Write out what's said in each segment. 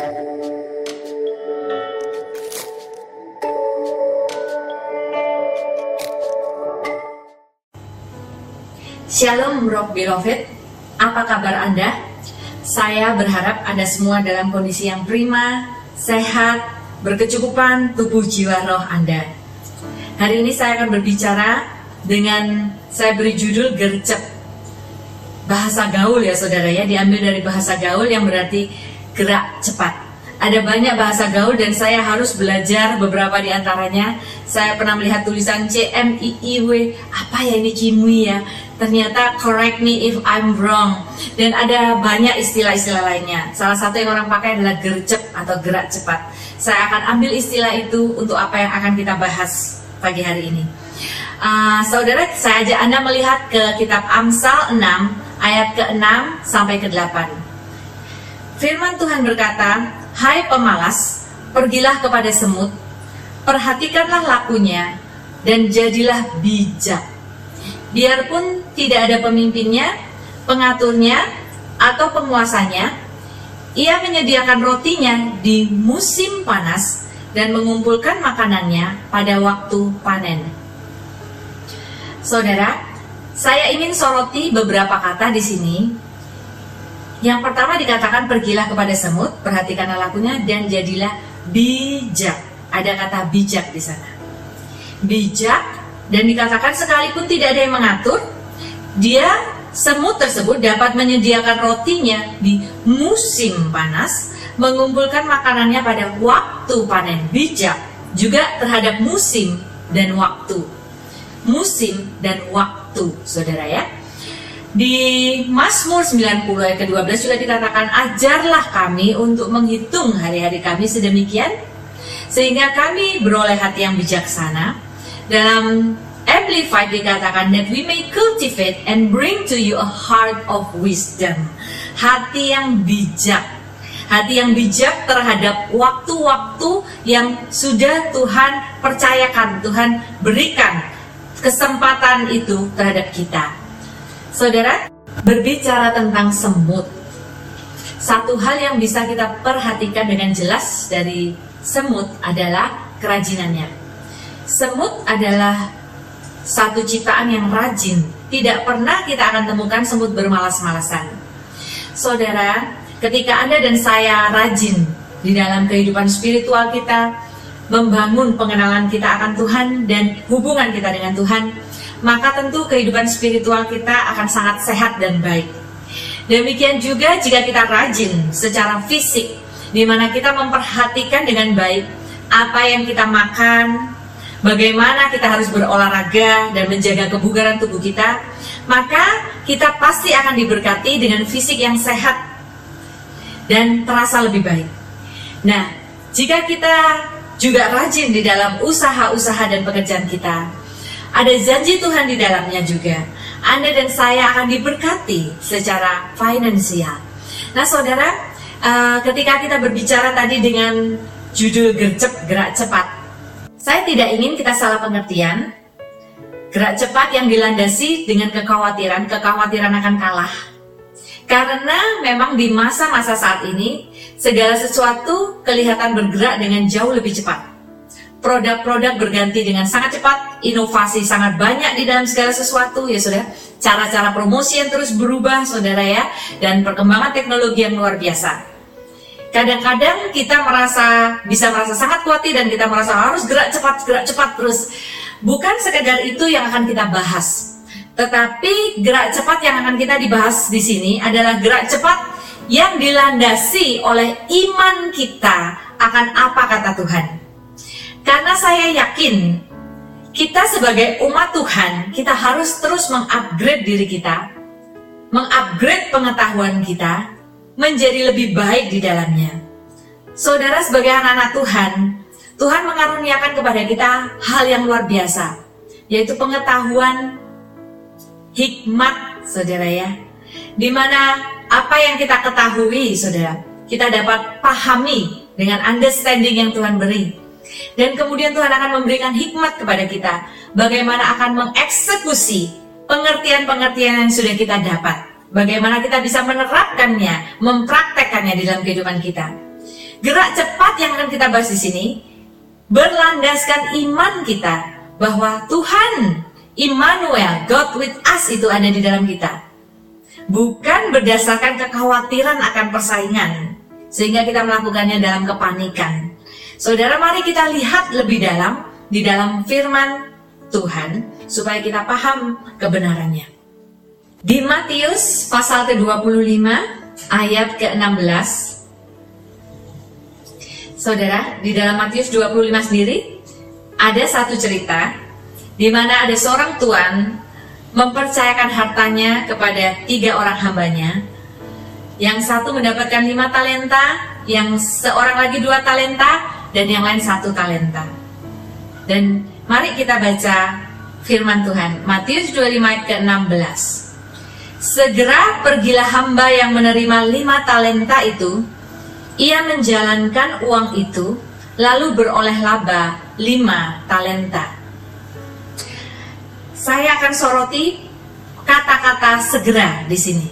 Shalom Rock Beloved, apa kabar Anda? Saya berharap Anda semua dalam kondisi yang prima, sehat, berkecukupan tubuh jiwa roh Anda. Hari ini saya akan berbicara dengan saya beri judul gercep. Bahasa gaul ya saudara ya, diambil dari bahasa gaul yang berarti gerak cepat. Ada banyak bahasa gaul dan saya harus belajar beberapa di antaranya. Saya pernah melihat tulisan C M I I W, apa ya ini Cimwi ya? Ternyata correct me if I'm wrong. Dan ada banyak istilah-istilah lainnya. Salah satu yang orang pakai adalah gercep atau gerak cepat. Saya akan ambil istilah itu untuk apa yang akan kita bahas pagi hari ini. Uh, saudara, saya ajak Anda melihat ke kitab Amsal 6 ayat ke-6 sampai ke-8. Firman Tuhan berkata, Hai pemalas, pergilah kepada semut, perhatikanlah lakunya, dan jadilah bijak. Biarpun tidak ada pemimpinnya, pengaturnya, atau penguasanya, ia menyediakan rotinya di musim panas dan mengumpulkan makanannya pada waktu panen. Saudara, saya ingin soroti beberapa kata di sini yang pertama dikatakan pergilah kepada semut, perhatikanlah lakunya dan jadilah bijak. Ada kata bijak di sana. Bijak dan dikatakan sekalipun tidak ada yang mengatur, dia semut tersebut dapat menyediakan rotinya di musim panas, mengumpulkan makanannya pada waktu panen. Bijak juga terhadap musim dan waktu. Musim dan waktu, saudara ya. Di Mazmur 90 ayat ke-12 juga dikatakan ajarlah kami untuk menghitung hari-hari kami sedemikian sehingga kami beroleh hati yang bijaksana. Dalam Amplified dikatakan that we may cultivate and bring to you a heart of wisdom. Hati yang bijak. Hati yang bijak terhadap waktu-waktu yang sudah Tuhan percayakan, Tuhan berikan kesempatan itu terhadap kita. Saudara, berbicara tentang semut. Satu hal yang bisa kita perhatikan dengan jelas dari semut adalah kerajinannya. Semut adalah satu ciptaan yang rajin. Tidak pernah kita akan temukan semut bermalas-malasan. Saudara, ketika Anda dan saya rajin di dalam kehidupan spiritual kita, membangun pengenalan kita akan Tuhan dan hubungan kita dengan Tuhan, maka tentu kehidupan spiritual kita akan sangat sehat dan baik. Demikian juga jika kita rajin secara fisik, di mana kita memperhatikan dengan baik apa yang kita makan, bagaimana kita harus berolahraga dan menjaga kebugaran tubuh kita, maka kita pasti akan diberkati dengan fisik yang sehat dan terasa lebih baik. Nah, jika kita juga rajin di dalam usaha-usaha dan pekerjaan kita, ada janji Tuhan di dalamnya juga. Anda dan saya akan diberkati secara finansial. Nah, saudara, uh, ketika kita berbicara tadi dengan judul gercep gerak cepat, saya tidak ingin kita salah pengertian. Gerak cepat yang dilandasi dengan kekhawatiran, kekhawatiran akan kalah. Karena memang di masa-masa saat ini, segala sesuatu kelihatan bergerak dengan jauh lebih cepat produk-produk berganti dengan sangat cepat, inovasi sangat banyak di dalam segala sesuatu ya saudara. Cara-cara promosi yang terus berubah saudara ya, dan perkembangan teknologi yang luar biasa. Kadang-kadang kita merasa bisa merasa sangat khawatir dan kita merasa harus gerak cepat, gerak cepat terus. Bukan sekedar itu yang akan kita bahas. Tetapi gerak cepat yang akan kita dibahas di sini adalah gerak cepat yang dilandasi oleh iman kita akan apa kata Tuhan. Karena saya yakin kita sebagai umat Tuhan, kita harus terus mengupgrade diri kita, mengupgrade pengetahuan kita menjadi lebih baik di dalamnya. Saudara sebagai anak-anak Tuhan, Tuhan mengaruniakan kepada kita hal yang luar biasa, yaitu pengetahuan hikmat, saudara ya. Di mana apa yang kita ketahui, saudara, kita dapat pahami dengan understanding yang Tuhan beri. Dan kemudian Tuhan akan memberikan hikmat kepada kita bagaimana akan mengeksekusi pengertian-pengertian yang sudah kita dapat. Bagaimana kita bisa menerapkannya, mempraktekkannya di dalam kehidupan kita. Gerak cepat yang akan kita bahas di sini berlandaskan iman kita bahwa Tuhan Immanuel, God with us itu ada di dalam kita. Bukan berdasarkan kekhawatiran akan persaingan sehingga kita melakukannya dalam kepanikan. Saudara, mari kita lihat lebih dalam di dalam firman Tuhan supaya kita paham kebenarannya. Di Matius pasal ke-25 ayat ke-16 Saudara, di dalam Matius 25 sendiri ada satu cerita di mana ada seorang tuan mempercayakan hartanya kepada tiga orang hambanya. Yang satu mendapatkan lima talenta, yang seorang lagi dua talenta, dan yang lain satu talenta. Dan mari kita baca firman Tuhan. Matius 25 ayat ke-16. Segera pergilah hamba yang menerima lima talenta itu. Ia menjalankan uang itu, lalu beroleh laba lima talenta. Saya akan soroti kata-kata segera di sini.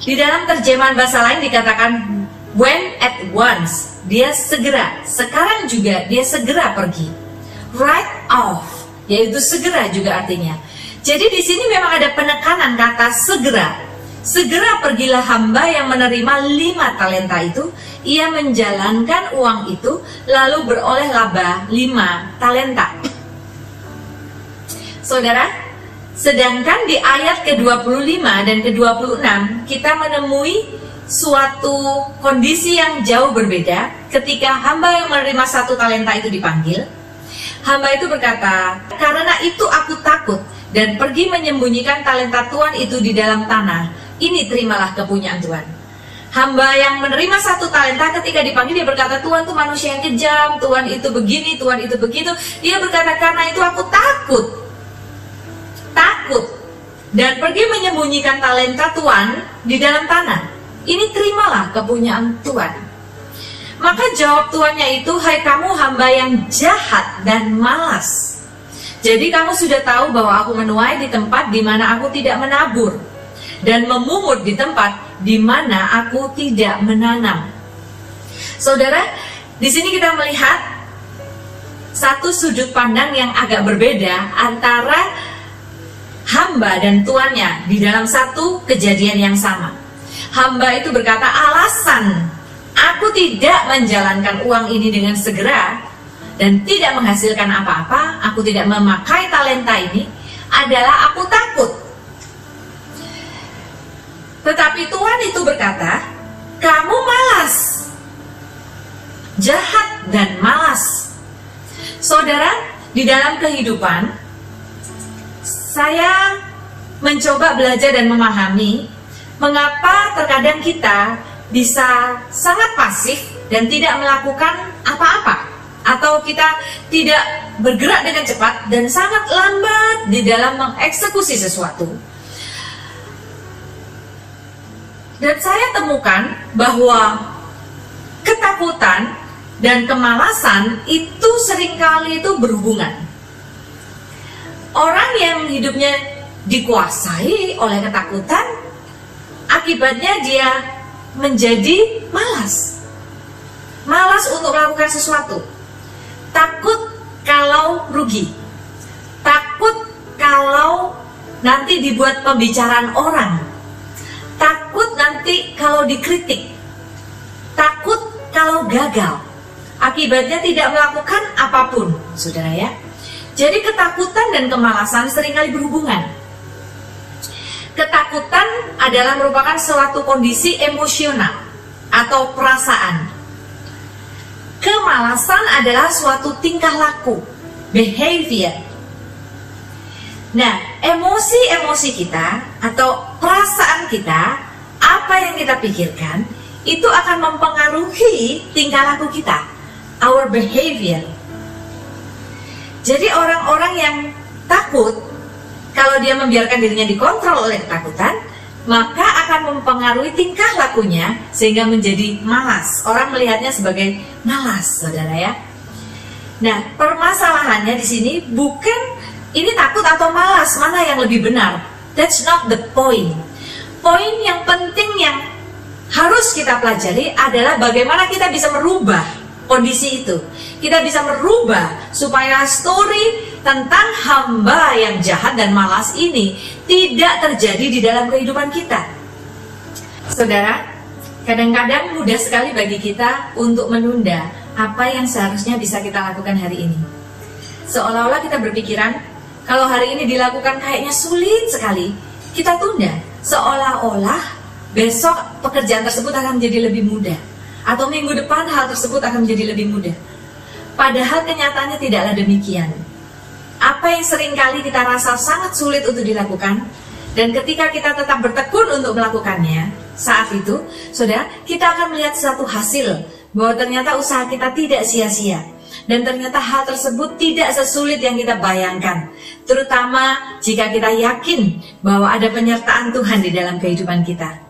Di dalam terjemahan bahasa lain dikatakan when at once, dia segera, sekarang juga dia segera pergi. Right off, yaitu segera juga artinya. Jadi di sini memang ada penekanan kata segera. Segera pergilah hamba yang menerima lima talenta itu, ia menjalankan uang itu, lalu beroleh laba lima talenta. Saudara, sedangkan di ayat ke-25 dan ke-26 kita menemui suatu kondisi yang jauh berbeda ketika hamba yang menerima satu talenta itu dipanggil Hamba itu berkata, karena itu aku takut dan pergi menyembunyikan talenta Tuhan itu di dalam tanah. Ini terimalah kepunyaan Tuhan. Hamba yang menerima satu talenta ketika dipanggil dia berkata Tuhan itu manusia yang kejam, Tuhan itu begini, Tuhan itu begitu. Dia berkata karena itu aku takut. Takut. Dan pergi menyembunyikan talenta Tuhan di dalam tanah. Ini terimalah kepunyaan Tuhan. Maka jawab tuannya itu, hai kamu hamba yang jahat dan malas. Jadi kamu sudah tahu bahwa aku menuai di tempat di mana aku tidak menabur dan memungut di tempat di mana aku tidak menanam. Saudara, di sini kita melihat satu sudut pandang yang agak berbeda antara hamba dan tuannya di dalam satu kejadian yang sama. Hamba itu berkata alasan aku tidak menjalankan uang ini dengan segera dan tidak menghasilkan apa-apa, aku tidak memakai talenta ini, adalah aku takut. Tetapi Tuhan itu berkata, kamu malas, jahat dan malas. Saudara, di dalam kehidupan, saya mencoba belajar dan memahami mengapa terkadang kita bisa sangat pasif dan tidak melakukan apa-apa atau kita tidak bergerak dengan cepat dan sangat lambat di dalam mengeksekusi sesuatu. Dan saya temukan bahwa ketakutan dan kemalasan itu sering kali itu berhubungan. Orang yang hidupnya dikuasai oleh ketakutan, akibatnya dia menjadi malas. Malas untuk melakukan sesuatu. Takut kalau rugi. Takut kalau nanti dibuat pembicaraan orang. Takut nanti kalau dikritik. Takut kalau gagal. Akibatnya tidak melakukan apa pun, saudara ya. Jadi ketakutan dan kemalasan sering kali berhubungan Ketakutan adalah merupakan suatu kondisi emosional atau perasaan. Kemalasan adalah suatu tingkah laku, behavior. Nah, emosi-emosi kita atau perasaan kita, apa yang kita pikirkan, itu akan mempengaruhi tingkah laku kita, our behavior. Jadi orang-orang yang takut kalau dia membiarkan dirinya dikontrol oleh ketakutan, maka akan mempengaruhi tingkah lakunya sehingga menjadi malas. Orang melihatnya sebagai malas, saudara ya. Nah, permasalahannya di sini bukan ini takut atau malas, mana yang lebih benar. That's not the point. Poin yang penting yang harus kita pelajari adalah bagaimana kita bisa merubah kondisi itu. Kita bisa merubah supaya story tentang hamba yang jahat dan malas ini tidak terjadi di dalam kehidupan kita. Saudara, kadang-kadang mudah sekali bagi kita untuk menunda apa yang seharusnya bisa kita lakukan hari ini. Seolah-olah kita berpikiran, kalau hari ini dilakukan kayaknya sulit sekali, kita tunda. Seolah-olah besok pekerjaan tersebut akan menjadi lebih mudah atau minggu depan hal tersebut akan menjadi lebih mudah. Padahal kenyataannya tidaklah demikian. Apa yang sering kali kita rasa sangat sulit untuk dilakukan dan ketika kita tetap bertekun untuk melakukannya, saat itu, saudara, kita akan melihat satu hasil bahwa ternyata usaha kita tidak sia-sia dan ternyata hal tersebut tidak sesulit yang kita bayangkan terutama jika kita yakin bahwa ada penyertaan Tuhan di dalam kehidupan kita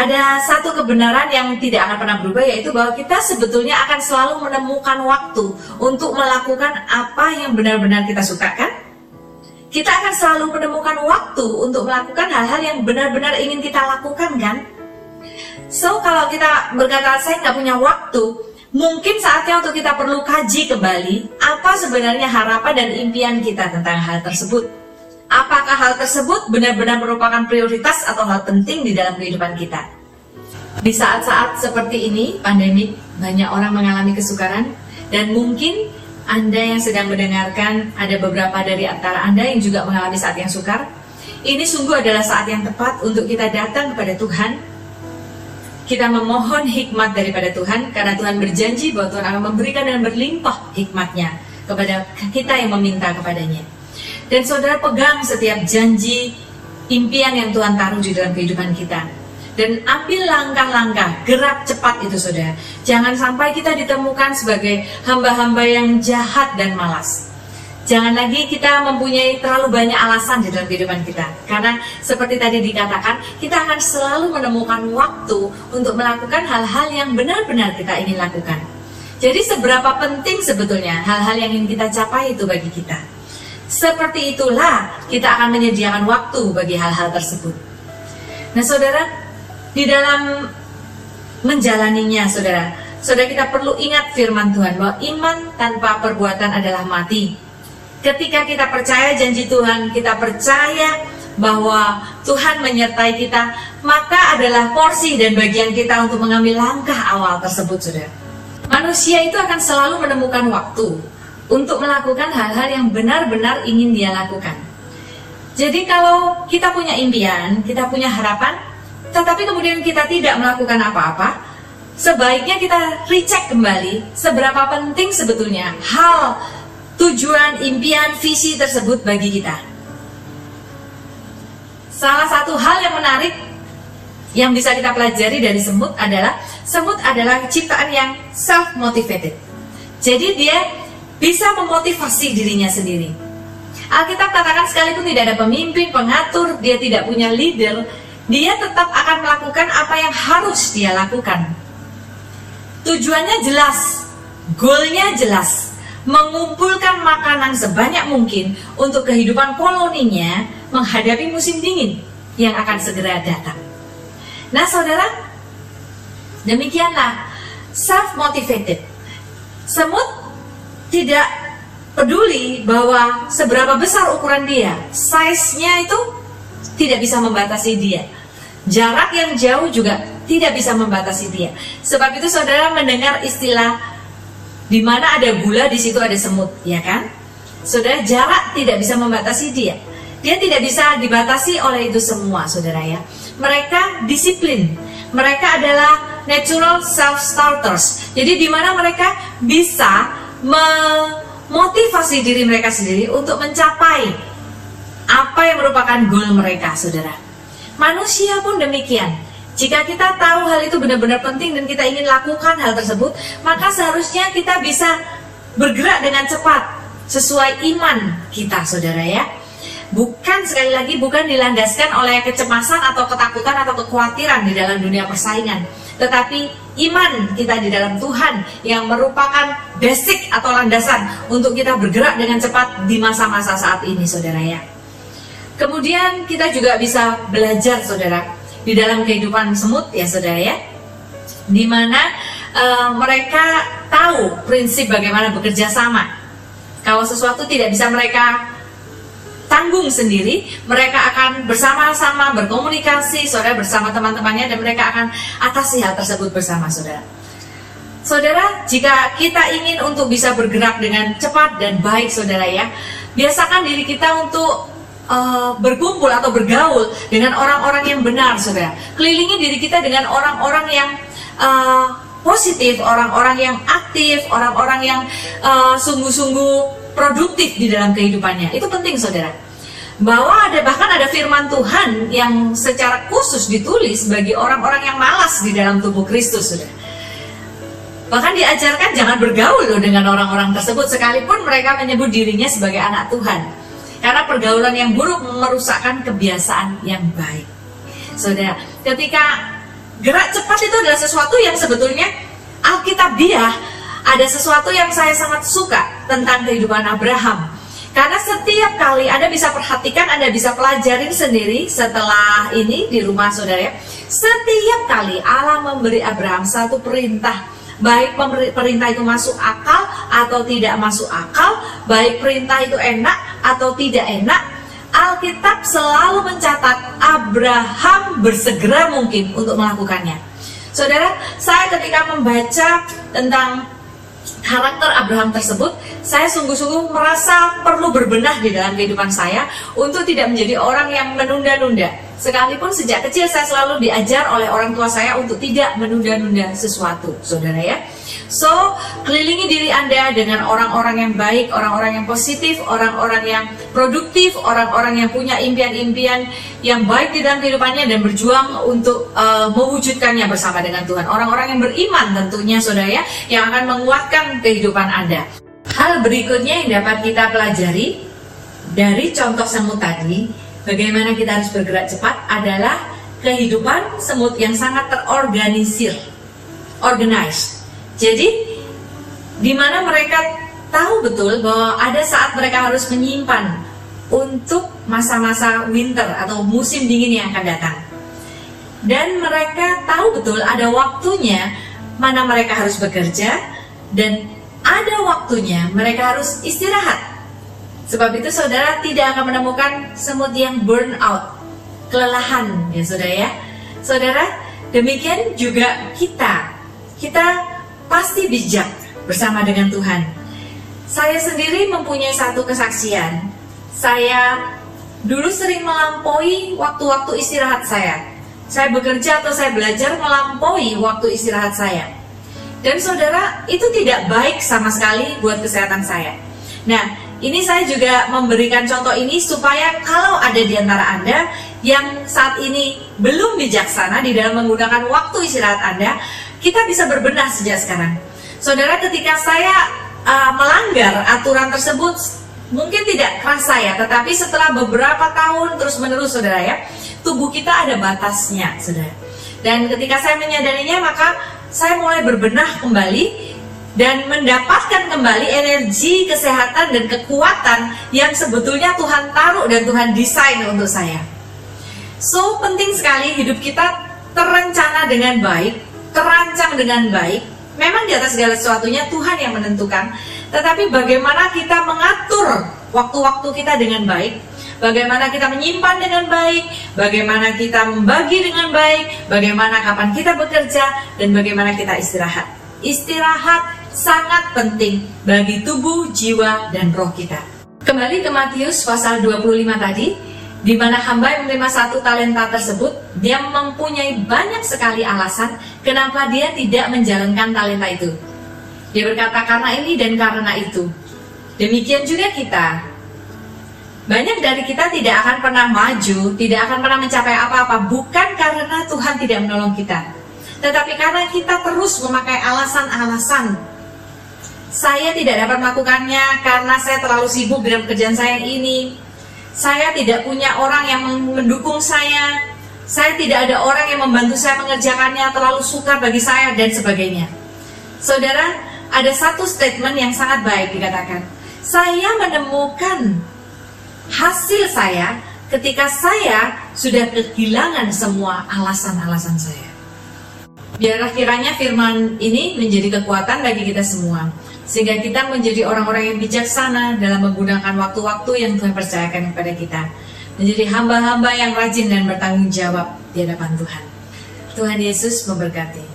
ada satu kebenaran yang tidak akan pernah berubah yaitu bahwa kita sebetulnya akan selalu menemukan waktu untuk melakukan apa yang benar-benar kita sukakan. Kita akan selalu menemukan waktu untuk melakukan hal-hal yang benar-benar ingin kita lakukan kan? So kalau kita berkata saya nggak punya waktu, mungkin saatnya untuk kita perlu kaji kembali apa sebenarnya harapan dan impian kita tentang hal tersebut apakah hal tersebut benar-benar merupakan prioritas atau hal penting di dalam kehidupan kita. Di saat-saat seperti ini, pandemi, banyak orang mengalami kesukaran dan mungkin Anda yang sedang mendengarkan ada beberapa dari antara Anda yang juga mengalami saat yang sukar. Ini sungguh adalah saat yang tepat untuk kita datang kepada Tuhan. Kita memohon hikmat daripada Tuhan karena Tuhan berjanji bahwa Tuhan akan memberikan dan berlimpah hikmatnya kepada kita yang meminta kepadanya. Dan saudara pegang setiap janji, impian yang Tuhan taruh di dalam kehidupan kita. Dan ambil langkah-langkah, gerak cepat itu saudara. Jangan sampai kita ditemukan sebagai hamba-hamba yang jahat dan malas. Jangan lagi kita mempunyai terlalu banyak alasan di dalam kehidupan kita. Karena seperti tadi dikatakan, kita akan selalu menemukan waktu untuk melakukan hal-hal yang benar-benar kita ingin lakukan. Jadi seberapa penting sebetulnya hal-hal yang ingin kita capai itu bagi kita. Seperti itulah kita akan menyediakan waktu bagi hal-hal tersebut. Nah, saudara, di dalam menjalaninya, saudara, saudara kita perlu ingat firman Tuhan bahwa iman tanpa perbuatan adalah mati. Ketika kita percaya janji Tuhan, kita percaya bahwa Tuhan menyertai kita, maka adalah porsi dan bagian kita untuk mengambil langkah awal tersebut, saudara. Manusia itu akan selalu menemukan waktu untuk melakukan hal-hal yang benar-benar ingin dia lakukan. Jadi kalau kita punya impian, kita punya harapan, tetapi kemudian kita tidak melakukan apa-apa, sebaiknya kita recheck kembali seberapa penting sebetulnya hal tujuan, impian, visi tersebut bagi kita. Salah satu hal yang menarik yang bisa kita pelajari dari semut adalah semut adalah ciptaan yang self motivated. Jadi dia bisa memotivasi dirinya sendiri. Alkitab katakan sekalipun tidak ada pemimpin, pengatur, dia tidak punya leader, dia tetap akan melakukan apa yang harus dia lakukan. Tujuannya jelas, goalnya jelas, mengumpulkan makanan sebanyak mungkin untuk kehidupan koloninya menghadapi musim dingin yang akan segera datang. Nah saudara, demikianlah self-motivated. Semut tidak peduli bahwa seberapa besar ukuran dia, size-nya itu tidak bisa membatasi dia. Jarak yang jauh juga tidak bisa membatasi dia. Sebab itu saudara mendengar istilah di mana ada gula di situ ada semut, ya kan? Saudara jarak tidak bisa membatasi dia. Dia tidak bisa dibatasi oleh itu semua, saudara ya. Mereka disiplin. Mereka adalah natural self starters. Jadi di mana mereka bisa memotivasi diri mereka sendiri untuk mencapai apa yang merupakan goal mereka, saudara. Manusia pun demikian. Jika kita tahu hal itu benar-benar penting dan kita ingin lakukan hal tersebut, maka seharusnya kita bisa bergerak dengan cepat sesuai iman kita, saudara ya. Bukan sekali lagi bukan dilandaskan oleh kecemasan atau ketakutan atau kekhawatiran di dalam dunia persaingan, tetapi iman kita di dalam Tuhan yang merupakan basic atau landasan untuk kita bergerak dengan cepat di masa-masa saat ini saudara ya. Kemudian kita juga bisa belajar saudara di dalam kehidupan semut ya saudara ya di mana uh, mereka tahu prinsip bagaimana bekerja sama kalau sesuatu tidak bisa mereka tanggung sendiri, mereka akan bersama-sama berkomunikasi, saudara bersama teman-temannya dan mereka akan atasi hal tersebut bersama saudara. Saudara, jika kita ingin untuk bisa bergerak dengan cepat dan baik saudara ya, biasakan diri kita untuk uh, berkumpul atau bergaul dengan orang-orang yang benar saudara. Kelilingi diri kita dengan orang-orang yang uh, positif, orang-orang yang aktif, orang-orang yang uh, sungguh-sungguh produktif di dalam kehidupannya. Itu penting saudara. Bahwa ada bahkan ada firman Tuhan yang secara khusus ditulis bagi orang-orang yang malas di dalam tubuh Kristus saudara. Bahkan diajarkan jangan bergaul loh dengan orang-orang tersebut sekalipun mereka menyebut dirinya sebagai anak Tuhan. Karena pergaulan yang buruk merusakkan kebiasaan yang baik. Saudara, ketika gerak cepat itu adalah sesuatu yang sebetulnya Alkitabiah ada sesuatu yang saya sangat suka tentang kehidupan Abraham. Karena setiap kali Anda bisa perhatikan, Anda bisa pelajarin sendiri setelah ini di rumah saudara. Setiap kali Allah memberi Abraham satu perintah, baik perintah itu masuk akal atau tidak masuk akal, baik perintah itu enak atau tidak enak, Alkitab selalu mencatat Abraham bersegera mungkin untuk melakukannya. Saudara, saya ketika membaca tentang karakter Abraham tersebut, saya sungguh-sungguh merasa perlu berbenah di dalam kehidupan saya untuk tidak menjadi orang yang menunda-nunda. Sekalipun sejak kecil saya selalu diajar oleh orang tua saya untuk tidak menunda-nunda sesuatu, saudara ya. So, kelilingi diri Anda dengan orang-orang yang baik, orang-orang yang positif, orang-orang yang produktif, orang-orang yang punya impian-impian yang baik di dalam kehidupannya dan berjuang untuk uh, mewujudkannya bersama dengan Tuhan. Orang-orang yang beriman tentunya, saudara ya, yang akan menguatkan kehidupan Anda. Hal berikutnya yang dapat kita pelajari dari contoh semut tadi bagaimana kita harus bergerak cepat adalah kehidupan semut yang sangat terorganisir, organized. Jadi, di mana mereka tahu betul bahwa ada saat mereka harus menyimpan untuk masa-masa winter atau musim dingin yang akan datang. Dan mereka tahu betul ada waktunya mana mereka harus bekerja dan ada waktunya mereka harus istirahat Sebab itu saudara tidak akan menemukan semut yang burn out, kelelahan ya saudara ya. Saudara, demikian juga kita. Kita pasti bijak bersama dengan Tuhan. Saya sendiri mempunyai satu kesaksian. Saya dulu sering melampaui waktu-waktu istirahat saya. Saya bekerja atau saya belajar melampaui waktu istirahat saya. Dan saudara, itu tidak baik sama sekali buat kesehatan saya. Nah, ini saya juga memberikan contoh ini supaya kalau ada di antara Anda yang saat ini belum bijaksana di dalam menggunakan waktu istirahat Anda, kita bisa berbenah sejak sekarang. Saudara, ketika saya uh, melanggar aturan tersebut, mungkin tidak kerasa ya, tetapi setelah beberapa tahun terus menerus saudara ya, tubuh kita ada batasnya, saudara. Dan ketika saya menyadarinya, maka saya mulai berbenah kembali dan mendapatkan kembali energi, kesehatan, dan kekuatan yang sebetulnya Tuhan taruh dan Tuhan desain untuk saya. So, penting sekali hidup kita terencana dengan baik, terancang dengan baik. Memang di atas segala sesuatunya Tuhan yang menentukan, tetapi bagaimana kita mengatur waktu-waktu kita dengan baik, bagaimana kita menyimpan dengan baik, bagaimana kita membagi dengan baik, bagaimana kapan kita bekerja, dan bagaimana kita istirahat. Istirahat sangat penting bagi tubuh, jiwa, dan roh kita. Kembali ke Matius pasal 25 tadi, di mana hamba yang menerima satu talenta tersebut, dia mempunyai banyak sekali alasan kenapa dia tidak menjalankan talenta itu. Dia berkata karena ini dan karena itu. Demikian juga kita. Banyak dari kita tidak akan pernah maju, tidak akan pernah mencapai apa-apa, bukan karena Tuhan tidak menolong kita, tetapi karena kita terus memakai alasan-alasan saya tidak dapat melakukannya karena saya terlalu sibuk dengan pekerjaan saya ini. Saya tidak punya orang yang mendukung saya. Saya tidak ada orang yang membantu saya mengerjakannya terlalu sukar bagi saya dan sebagainya. Saudara, ada satu statement yang sangat baik dikatakan. Saya menemukan hasil saya ketika saya sudah kehilangan semua alasan-alasan saya. Biarlah kiranya firman ini menjadi kekuatan bagi kita semua. Sehingga kita menjadi orang-orang yang bijaksana dalam menggunakan waktu-waktu yang Tuhan percayakan kepada kita. Menjadi hamba-hamba yang rajin dan bertanggung jawab di hadapan Tuhan. Tuhan Yesus memberkati.